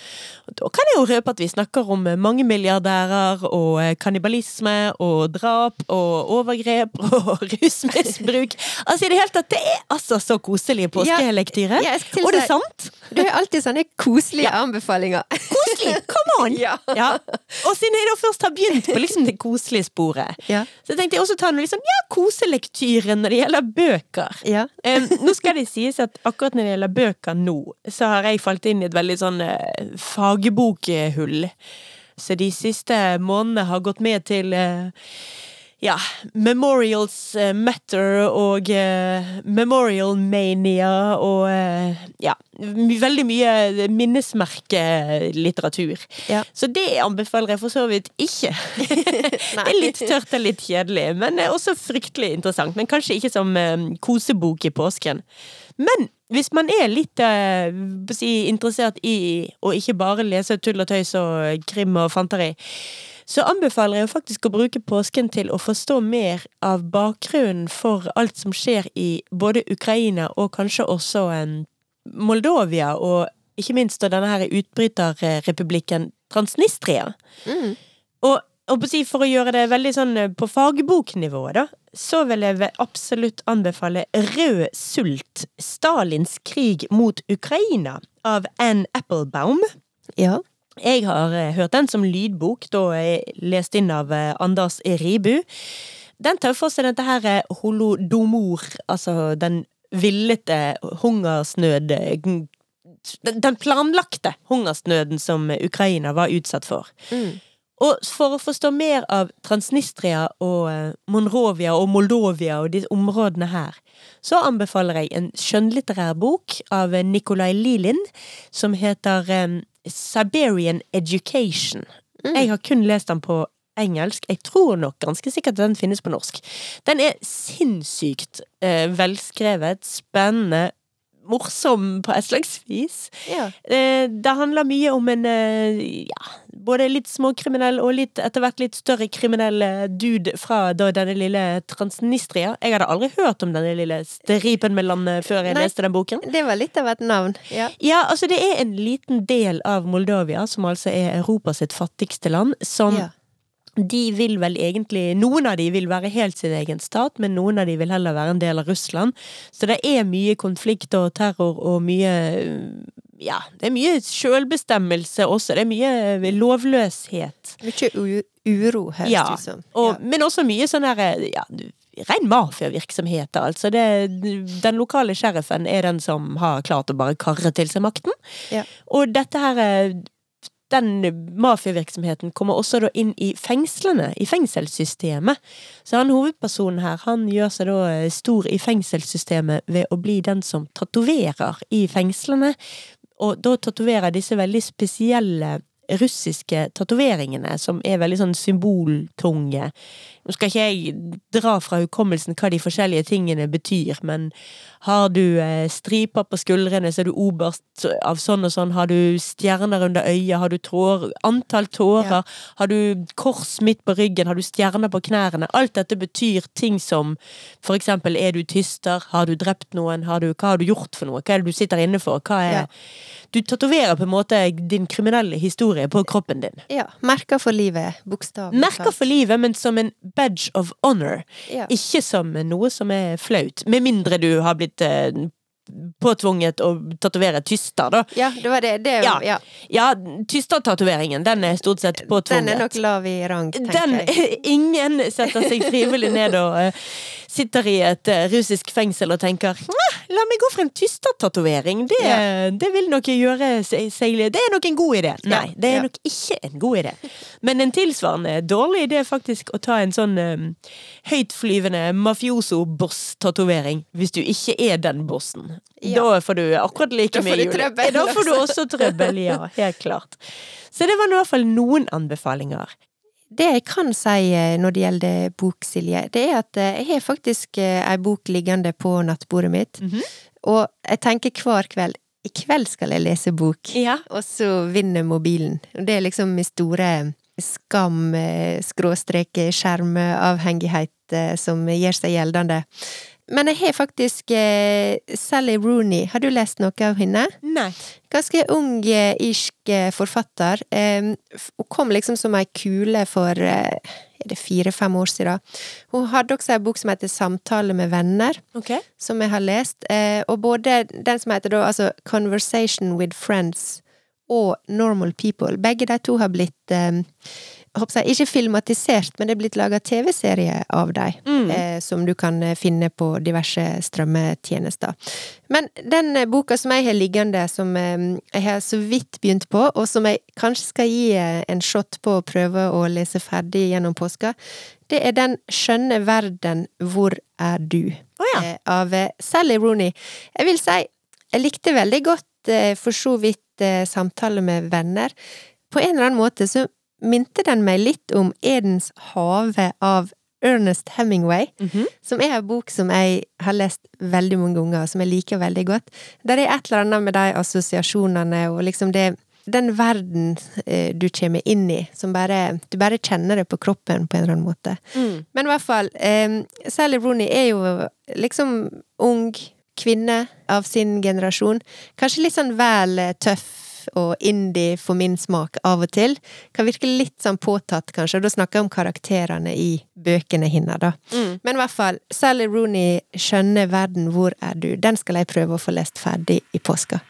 Da kan jeg jo røpe at vi snakker om eh, mange milliardærer og eh, kannibalisme og drap og overgrep og rusmisbruk. Altså i det hele tatt, det er altså så koselig påskelektyre. Ja, å og det er sant. Du har alltid sånne koselige anbefalinger. Koselig! Come on! Ja. Ja. Og siden jeg da først har begynt på liksom det koselige sporet, Ja. så tenkte jeg også ta noe sånn ja, koselektyre når det gjelder bøker. Ja. Em, nå skal det sies at akkurat når det gjelder bøker nå, så har jeg falt inn i et veldig sånn eh, fagbokhull. Så de siste månedene har gått med til eh, ja, Memorials eh, Matter og uh, Memorial Mania og uh, ja, veldig mye minnesmerkelitteratur. Ja. Så det anbefaler jeg for så vidt ikke. det er litt tørt og litt kjedelig, men også fryktelig interessant. Men kanskje ikke som eh, kosebok i påsken. Men hvis man er litt eh, si, interessert i å ikke bare lese tull og tøys og krim og fanteri, så anbefaler jeg faktisk å bruke påsken til å forstå mer av bakgrunnen for alt som skjer i både Ukraina og kanskje også Moldovia, og ikke minst denne her utbryterrepublikken Transnistria. Mm. Og, og for å gjøre det veldig sånn eh, på fagboknivå, da, så vil jeg absolutt anbefale Rød sult, Stalins krig mot Ukraina, av Ann Applebaum. Ja. Jeg har eh, hørt den som lydbok, da jeg leste inn av eh, Anders Ribu. Den tar for seg dette her eh, holodomor, altså den villete hungersnød Den planlagte hungersnøden som Ukraina var utsatt for. Mm. Og for å forstå mer av Transnistria og eh, Monrovia og Moldovia og de områdene her, så anbefaler jeg en skjønnlitterær bok av eh, Nikolai Lilin som heter um, Siberian Education. Jeg har kun lest den på engelsk. Jeg tror nok ganske sikkert at den finnes på norsk. Den er sinnssykt eh, velskrevet, spennende, morsom på et slags vis. Ja. Eh, Det handler mye om en eh, ja, både litt småkriminell og litt, etter hvert litt større kriminell eh, dude fra da, denne lille Transnistria. Jeg hadde aldri hørt om denne lille stripen med landet før jeg Nei. leste den boken. Det var litt av et navn. Ja. Ja, altså det er en liten del av Moldovia, som altså er Europas sitt fattigste land, som Ja. De vil vel egentlig Noen av de vil være helt sin egen stat, men noen av de vil heller være en del av Russland. Så det er mye konflikt og terror og mye Ja, det er mye sjølbestemmelse også. Det er mye lovløshet. Mye uro, høres Ja, det ut som. Og, Ja. Men også mye sånn herre ja, ren mafiavirksomhet, altså. Det, den lokale sheriffen er den som har klart å bare karre til seg makten. Ja. Og dette her eh, den mafiavirksomheten kommer også da inn i fengslene, i fengselssystemet. Så han hovedpersonen her, han gjør seg da eh, stor i fengselssystemet ved å bli den som tatoverer i fengslene. Og da tatoverer disse veldig spesielle russiske tatoveringene, som er veldig sånn symboltunge. Nå skal ikke jeg dra fra hukommelsen hva de forskjellige tingene betyr, men har du eh, striper på skuldrene, så er du oberst av sånn og sånn, har du stjerner under øyet, har du tår, antall tårer, har du kors midt på ryggen, har du stjerner på knærne, alt dette betyr ting som for eksempel er du tyster, har du drept noen, har du, hva har du gjort for noe, hva er det du sitter inne for, hva er Ja. Du tatoverer på en måte din kriminelle historie på kroppen din. ja. Merker for livet, bokstavelig Merker for livet, men som en badge of honor. Ja. Ikke som noe som er flaut. Med mindre du har blitt eh, påtvunget å tatovere tyster, da. Ja, det var det. det Ja. ja. Ja, tystertatoveringen, den er stort sett påtvunget. Den er nok lav i rang, tenker Den, jeg. ingen setter seg frivillig ned og uh, sitter i et uh, russisk fengsel og tenker La meg gå for en tystertatovering. Det, det vil nok gjøre seg seg- Det er nok en god idé. Nei, Ja, det er ja. nok ikke en god idé. Men en tilsvarende dårlig idé er faktisk å ta en sånn um, høytflyvende mafioso-boss-tatovering, hvis du ikke er den bossen. Ja. Da får du akkurat like mye jul. Da får du også. trøbbel, ja. Helt klart. Så det var i hvert fall noen anbefalinger. Det jeg kan si eh, når det gjelder bok, Silje, det er at eh, jeg har faktisk eh, ei bok liggende på nattbordet mitt. Mhm. Og jeg tenker hver kveld i kveld skal jeg lese bok. Ja. Og så vinner mobilen. Det er liksom min store skam, skråstrek, skjermavhengighet som gjør seg gjeldende. Men jeg har faktisk eh, Sally Rooney. Har du lest noe av henne? Nei. Ganske ung eh, irsk eh, forfatter. Eh, Hun kom liksom som ei kule for eh, er det fire-fem år siden. Hun hadde også ei bok som heter Samtale med venner okay. som jeg har lest. Eh, og både den som heter da altså Conversation with Friends og Normal People, begge de to har blitt håper jeg, ikke filmatisert, men det er blitt laga TV-serie av dem, Mm. eh, som du kan eh, finne på diverse strømmetjenester. Men den eh, boka som jeg har liggende, som eh, jeg har så vidt begynt på, og som jeg kanskje skal gi en shot på og prøve å lese ferdig gjennom påska, det er Den skjønne verden, hvor er du? Oh, ja. eh, av Sally Rooney. Jeg vil si, jeg likte veldig godt eh, for så vidt samtale med venner. På en eller annen måte så minte den meg litt om Edens hage av Ernest Hemingway, Mhm. som er en bok som jeg har lest veldig mange ganger, og som jeg liker veldig godt. Der er et eller annet med de assosiasjonene og liksom det den verden eh, du kommer inn i, som bare Du bare kjenner det på kroppen på en eller annen måte. Mm. Men i hvert fall, eh, Sally Rooney er jo liksom ung kvinne av sin generasjon. Kanskje litt sånn vel eh, og indie for min smak av og til. Kan virke litt sånn påtatt, kanskje, og da snakker jeg om karakterene i bøkene hennes, da. Mm. Men i hvert fall, Sally Rooney, 'Skjønne verden, hvor er du?' Den skal jeg prøve å få lest ferdig i påska.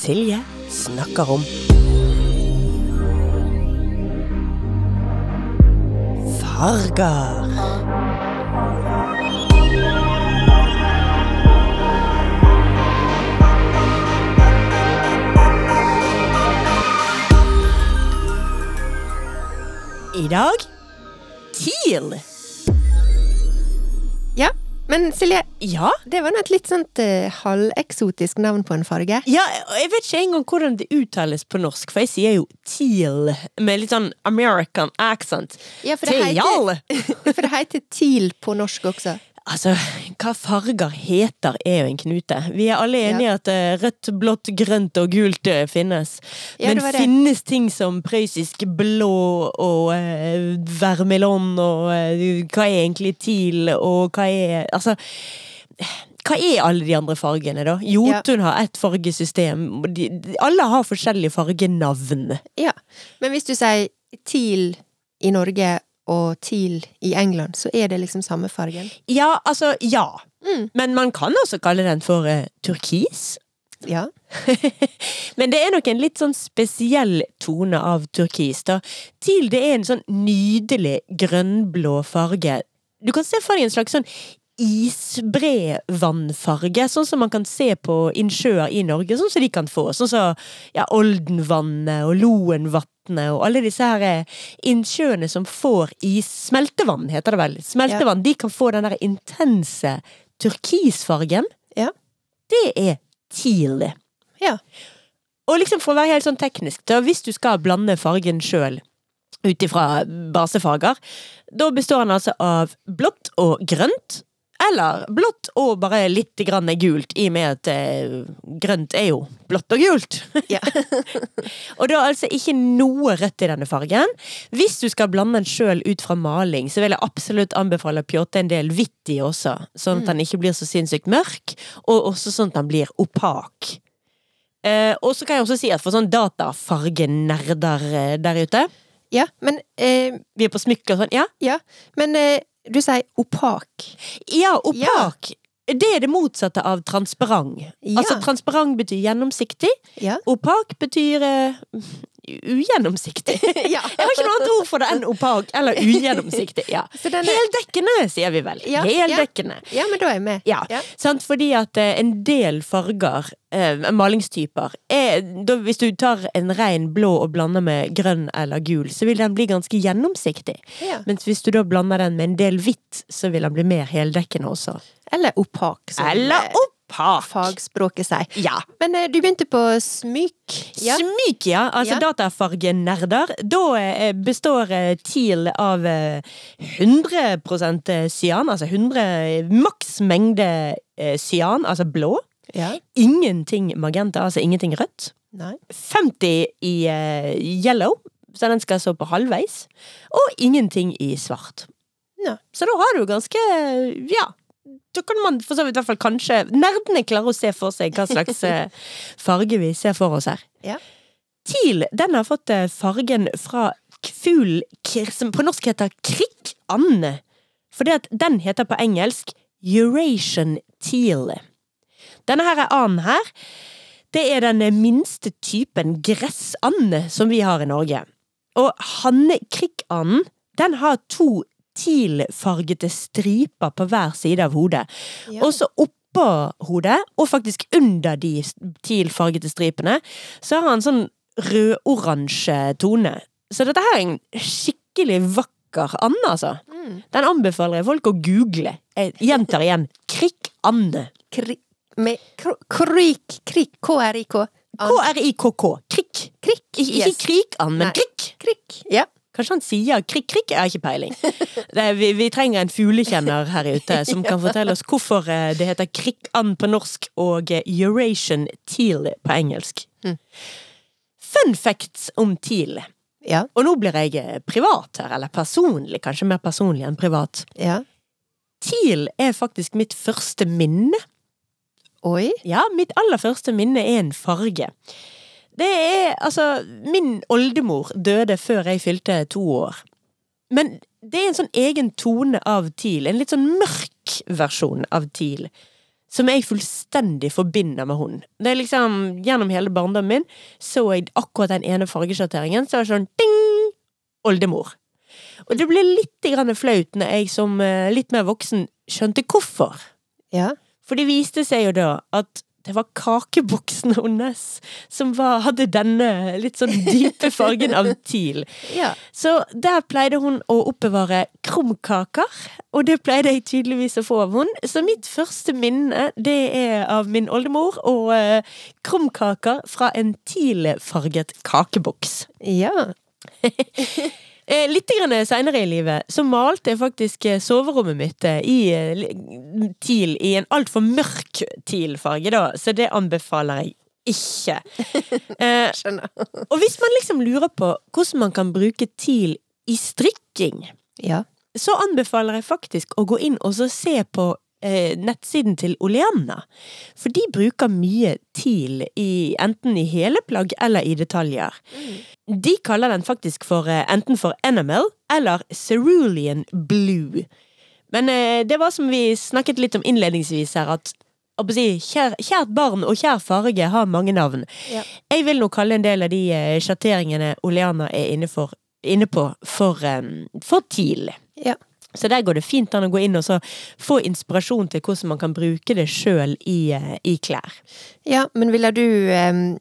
Silje snakker om Farger. Dag Teal. Ja, men Silje, Ja, det var nå et litt sånt eh, halveksotisk navn på en farge. Ja, og jeg vet ikke engang hvordan det uttales på norsk, for jeg sier jo teal med litt sånn American accent. Ja, for det heter, Teal! for det heter TIL på norsk også. Altså, hva farger heter er jo en knute. Vi er alle enige ja. at eh, rødt, blått, grønt og gult eh, finnes. Ja, Men det det. finnes ting som prøyssisk blå og uh, vermelon og eh, hva er egentlig TIL, og hva er Altså hva er alle de andre fargene, da? Jotun har ett fargesystem. De, de, alle har forskjellige fargenavn. Ja, men hvis du sier TIL i Norge og teal i England, så er det liksom samme fargen. Ja, altså, ja. Mm. Men man kan også kalle den for uh, turkis. Ja. Men det er nok en litt sånn spesiell tone av turkis, da. Teal det er en sånn nydelig grønnblå farge. Du kan se for deg en slags sånn isbrevannfarge, sånn som man kan se på innsjøer i Norge, sånn som de kan få. Sånn som ja, Oldenvannet og Loenvatnet og alle disse her eh, innsjøene som får is... Smeltevann, heter det vel. Smeltevann, de kan få den der intense turkisfargen. Ja. Det er teal. Ja. Og liksom for å være helt sånn teknisk, da, hvis du skal blande fargen sjøl ut ifra basefarger, da består den altså av blått og grønt. Eller blått og bare litt grann gult, i og med at eh, grønt er jo blått og gult. Ja. og det er altså ikke noe rødt i denne fargen. Hvis du skal blande den sjøl ut fra maling, så vil jeg absolutt anbefale å pjåte en del hvitt i også, sånn at den ikke blir så sinnssykt mørk, og også sånn at den blir opak. Eh, og så kan jeg også si at for sånn datafargenerder eh, der ute ja, men eh, Vi er på smykker og sånn. Ja, Ja, men eh, du sier opak. ja opak. Det er det motsatte av transparent. Ja. Altså transparent betyr gjennomsiktig. Ja. Opak betyr eh, ugjennomsiktig. Ja. Jeg har ikke noe annet ord for det enn opak eller ugjennomsiktig. Ja. Er- Heldekkende, sier vi vel. Ja, Heldekkende. Ja, men da er jeg med. Ja, Sant? fordi at eh, en del farger, eh, malingstyper er, da, Hvis du tar en rein blå og blander med grønn eller gul, så vil den bli ganske gjennomsiktig. Mens hvis du da blander den med en del hvitt, så vil den bli mer heldekkende også. Eller opak, Eller eh, opak! fagspråket sier. Ja. Men eh, du begynte på smyk. Ja. Smyk, ja. Altså Ja. datafargenerder. Da eh, består eh, TIL av eh, 100% cyan, altså 100 maks mengde cyan, altså blå. Ja. Ingenting magenta, altså ingenting rødt. Nei. 50 i uh, yellow, så den skal stå på halvveis. Og ingenting i svart. Ja. Så da har du ganske Ja. Da kan man for så vidt i hvert fall kanskje Nerdene klarer å se for seg hva slags eh, farge vi ser for oss her. Ja. Teal den har fått eh, fargen fra fuglen som på norsk heter krikkande. Fordi at den heter på engelsk Eurasian teal. Denne her er anden her, det er den minste typen gressand som vi har i Norge. Og hannekrikkanden, den har to tealfargete striper på hver side av hodet. Ja. Og så oppå hodet, og faktisk under de tealfargete stripene, så har han sånn rød-oransje tone. Så dette her er en skikkelig vakker and, altså. Mm. Den anbefaler jeg folk å google. Jeg gjentar igjen. Krikk-ande. Kri med krik, krik, K-R-I-K. K-r-i-k-k. Krikk. Krikk. Ikke, yes. Krik-And, men krikk. Krik. Ja. Kanskje han sier krikk-krikk? Jeg har ikke peiling. Er, vi, vi trenger en fuglekjenner her ute som kan fortelle oss hvorfor eh, det heter krikk-and på norsk og eh, Eurasian teal på engelsk. Mm. Fun facts om teal. Ja. Og nå blir jeg eh, privat her, eller personlig, kanskje mer personlig enn privat. ja. Teal er faktisk mitt første minne. Oi. Ja, mitt aller første minne er en farge. Det er altså Min oldemor døde før jeg fylte to år. Men det er en sånn egen tone av TIL, en litt sånn mørk versjon av TIL, som jeg fullstendig forbinder med hun. Det er liksom, Gjennom hele barndommen min så jeg akkurat den ene fargesjatteringen, så er det sånn ding! Oldemor. Og det ble litt grann flaut når jeg som eh, litt mer voksen skjønte hvorfor. Ja. For det viste seg jo da at det var kakeboksen hennes som var, hadde denne litt sånn dype fargen av TIL. Ja. Så der pleide hun å oppbevare krumkaker, og det pleide jeg tydeligvis å få av hun. Så mitt første minne, det er av min oldemor og eh, krumkaker fra en TIL-farget kakeboks. Ja. Eh, litt seinere i livet så malte jeg faktisk eh, soverommet mitt eh, i TIL, i en altfor mørk TIL-farge, da, så det anbefaler jeg ikke. Eh, Skjønner. og hvis man liksom lurer på hvordan man kan bruke TIL i strikking, Ja. så anbefaler jeg faktisk å gå inn og så se på nettsiden til Oleanna. For de bruker mye TIL i, enten i hele plagg eller i detaljer. De kaller den faktisk for eh, enten for enamel eller cerulean blue. Men eh, det var som vi snakket litt om innledningsvis her, at kjær, kjært barn og kjær farge har mange navn. Ja. Jeg vil nå kalle en del av de eh, sjatteringene Oleana er inne, for, inne på, for, eh, for TIL. Ja. Så der går det fint an å gå inn og så få inspirasjon til hvordan man kan bruke det sjøl i, eh, i klær. Ja, men ville du em,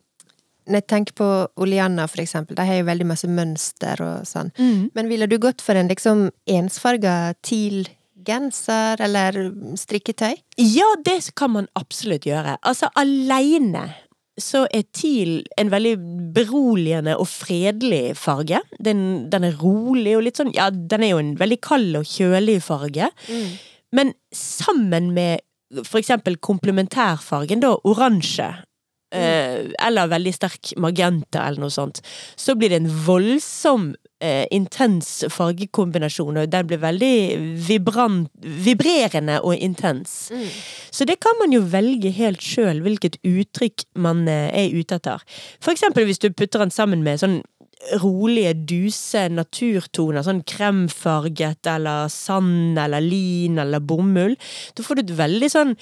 Når jeg tenker på Oleanna, for eksempel, de har jo veldig masse mønster og sånn. Men ville du gått for en liksom ensfarga TIL-genser eller strikketøy? Ja, det kan man absolutt gjøre. Altså, aleine så er TIL en veldig beroligende og fredelig farge. Den, den er rolig og litt sånn Ja, den er jo en veldig kald og kjølig farge. Men sammen med for eksempel komplementærfargen, da, oransje, eh, eller veldig sterk magenta eller noe sånt, så blir det en voldsom, eh, intens fargekombinasjon, og den blir veldig vibrant, vibrerende og intens. Så det kan man jo velge helt sjøl hvilket uttrykk man eh, er ute etter. For eksempel hvis du putter den sammen med sånn rolige, duse naturtoner, sånn kremfarget eller sand eller lin eller bomull, da får du et veldig sånn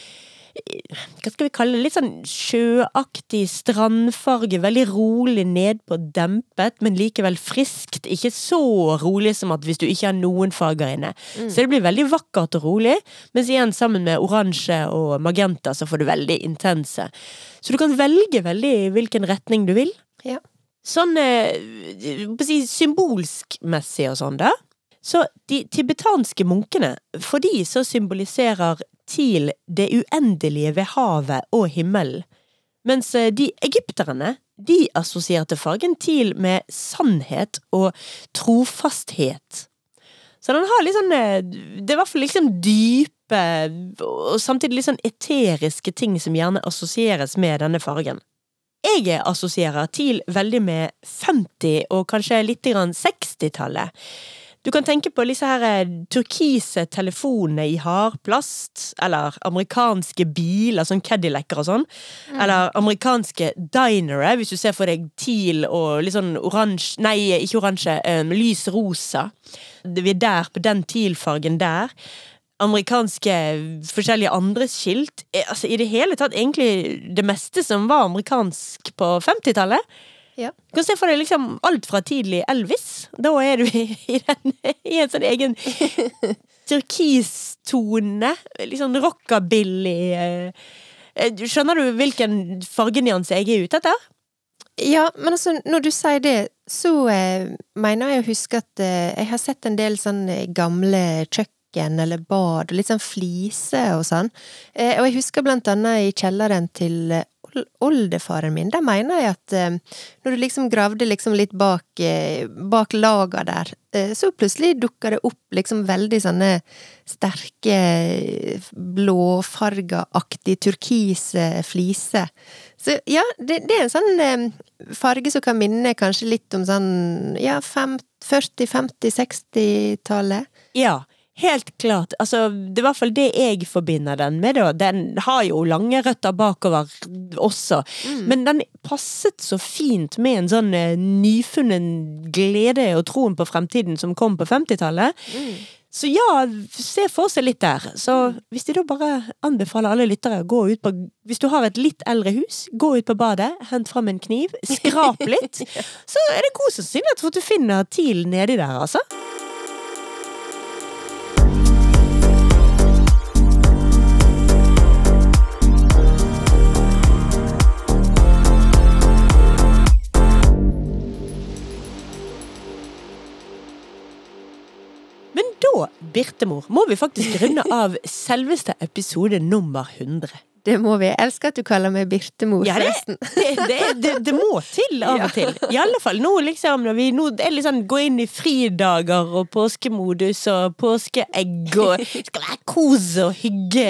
hva skal vi kalle det, litt sånn sjøaktig strandfarge, veldig rolig nedpå, dempet, men likevel friskt. Ikke så rolig som at hvis du ikke har noen farger inne. Så det blir veldig vakkert og rolig, mens igjen sammen med oransje og magenta så får du veldig intense. Så du kan velge veldig hvilken retning du vil. Ja. Sånn eh, si, symbolsk-messig og sånn, da. Så de tibetanske munkene, for de så symboliserer TIL det uendelige ved havet og himmelen. Mens eh, de egypterne, de assosierte fargen TIL med sannhet og trofasthet. Så den har litt sånn eh, Det er i hvert fall liksom dype og samtidig litt sånn eteriske ting som gjerne assosieres med denne fargen. Jeg assosierer TIL veldig med 50- og kanskje litt grann 60-tallet. Du kan tenke på disse her eh, turkise telefonene i hardplast, eller amerikanske biler, sånn Cadillacer og sånn. Eller amerikanske dinere, hvis du ser for deg TIL og litt sånn oransje Nei, ikke oransje, um, lys rosa. Vi er der, på den TIL-fargen der. Amerikanske forskjellige andre skilt. Eh, Altså, I det hele tatt egentlig det meste som var amerikansk på 50-tallet. Ja. Kan se for deg liksom alt fra tidlig Elvis. Da er du i, den, i en sånn egen turkistone. Litt sånn rockabilly. eh. Eh, Skjønner du hvilken fargenyanse jeg er ute etter? Ja, men altså, når du sier det, så eh, mener jeg å huske at eh, jeg har sett en del sånn eh, gamle kjøkken eller bad, og litt sånn flise og sånn. Eh, og jeg husker blant annet i kjelleren til oldefaren min, der mener jeg at eh, når du liksom gravde liksom litt bak, eh, bak laga der, eh, så plutselig dukka det opp liksom veldig sånne sterke blåfarga-aktig turkise fliser. Så ja, det, det er en sånn eh, farge som kan minne kanskje litt om sånn ja, fem- 40-, 50-, 60-tallet. Ja, helt klart. Altså, det er i hvert fall det jeg forbinder den med, da. Den har jo lange røtter bakover også. Men den passet så fint med en sånn eh, nyfunnen glede og troen på fremtiden som kom på 50-tallet. Så ja, se for seg litt der. Så hvis de da bare anbefaler alle lyttere å gå ut på Hvis du har et litt eldre hus, gå ut på badet, hent fram en kniv, skrap litt, så er det god sannsynlighet for at du finner TIL nedi der, altså. Birtemor, må vi faktisk runde av selveste episode nummer 100. Det må vi. Jeg elsker at du kaller meg Birtemor, Ja, forresten. det, det, det, det må til av og til. I alle fall nå, liksom, når vi nå er litt sånn, går inn i fridager og påskemodus og påskeegg og skal være kos og hygge.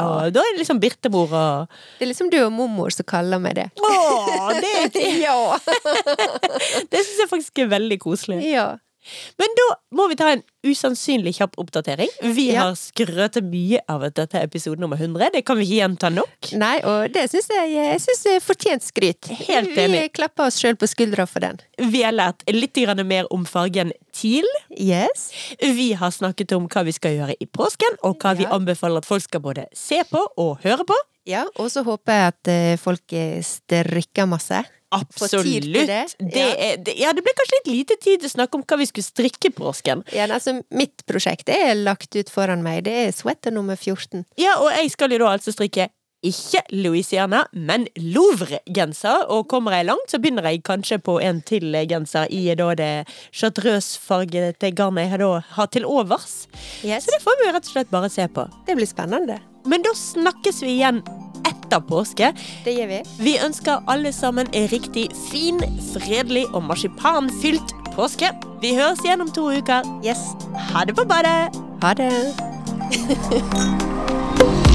Og da er det liksom Birtemor og Det er liksom du og mormor som kaller meg det. Å, det, Ja! det syns jeg faktisk er veldig koselig. ja. Men da må vi ta en usannsynlig kjapp oppdatering. Vi Ja. har skrøtet mye av at dette er episode nummer 100. Det kan vi ikke gjenta nok. Nei, og det syns jeg Jeg synes er fortjent skryt. Helt enig. Vi klapper oss sjøl på skuldra for den. Vi har lært litt mer om fargen TIL. Yes. Vi har snakket om hva vi skal gjøre i påsken, og hva vi anbefaler at folk skal både se på og høre på. Ja, og så håper jeg at eh, folk eh, strikker masse. Absolutt. det. Det, er, det, ja, det ble kanskje litt lite tid til å snakke om hva vi skulle strikke i påsken. Ja, altså, mitt prosjekt er lagt ut foran meg. Det er sweater nummer 14. Ja, og jeg skal jo da altså strikke ikke Louisiana, men Louvre-genser. Og kommer jeg langt, så begynner jeg kanskje på en til genser i da det chartreuse-fargete garnet jeg da har til overs. Yes. Så det får vi rett og slett bare se på. Det blir spennende. Men da snakkes vi igjen etter påske. Det gjør vi. Vi ønsker alle sammen en riktig fin, fredelig og marsipanfylt påske. Vi høres igjen om to uker. Yes. Ha det på badet! Ha det.